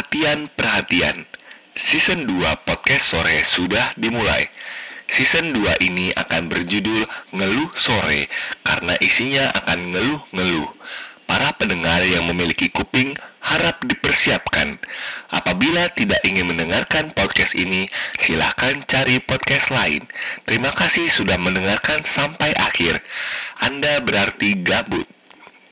Perhatian-perhatian, season 2 podcast sore sudah dimulai. Season 2 ini akan berjudul Ngeluh Sore karena isinya akan ngeluh-ngeluh. Para pendengar yang memiliki kuping harap dipersiapkan. Apabila tidak ingin mendengarkan podcast ini, silahkan cari podcast lain. Terima kasih sudah mendengarkan sampai akhir. Anda berarti gabut.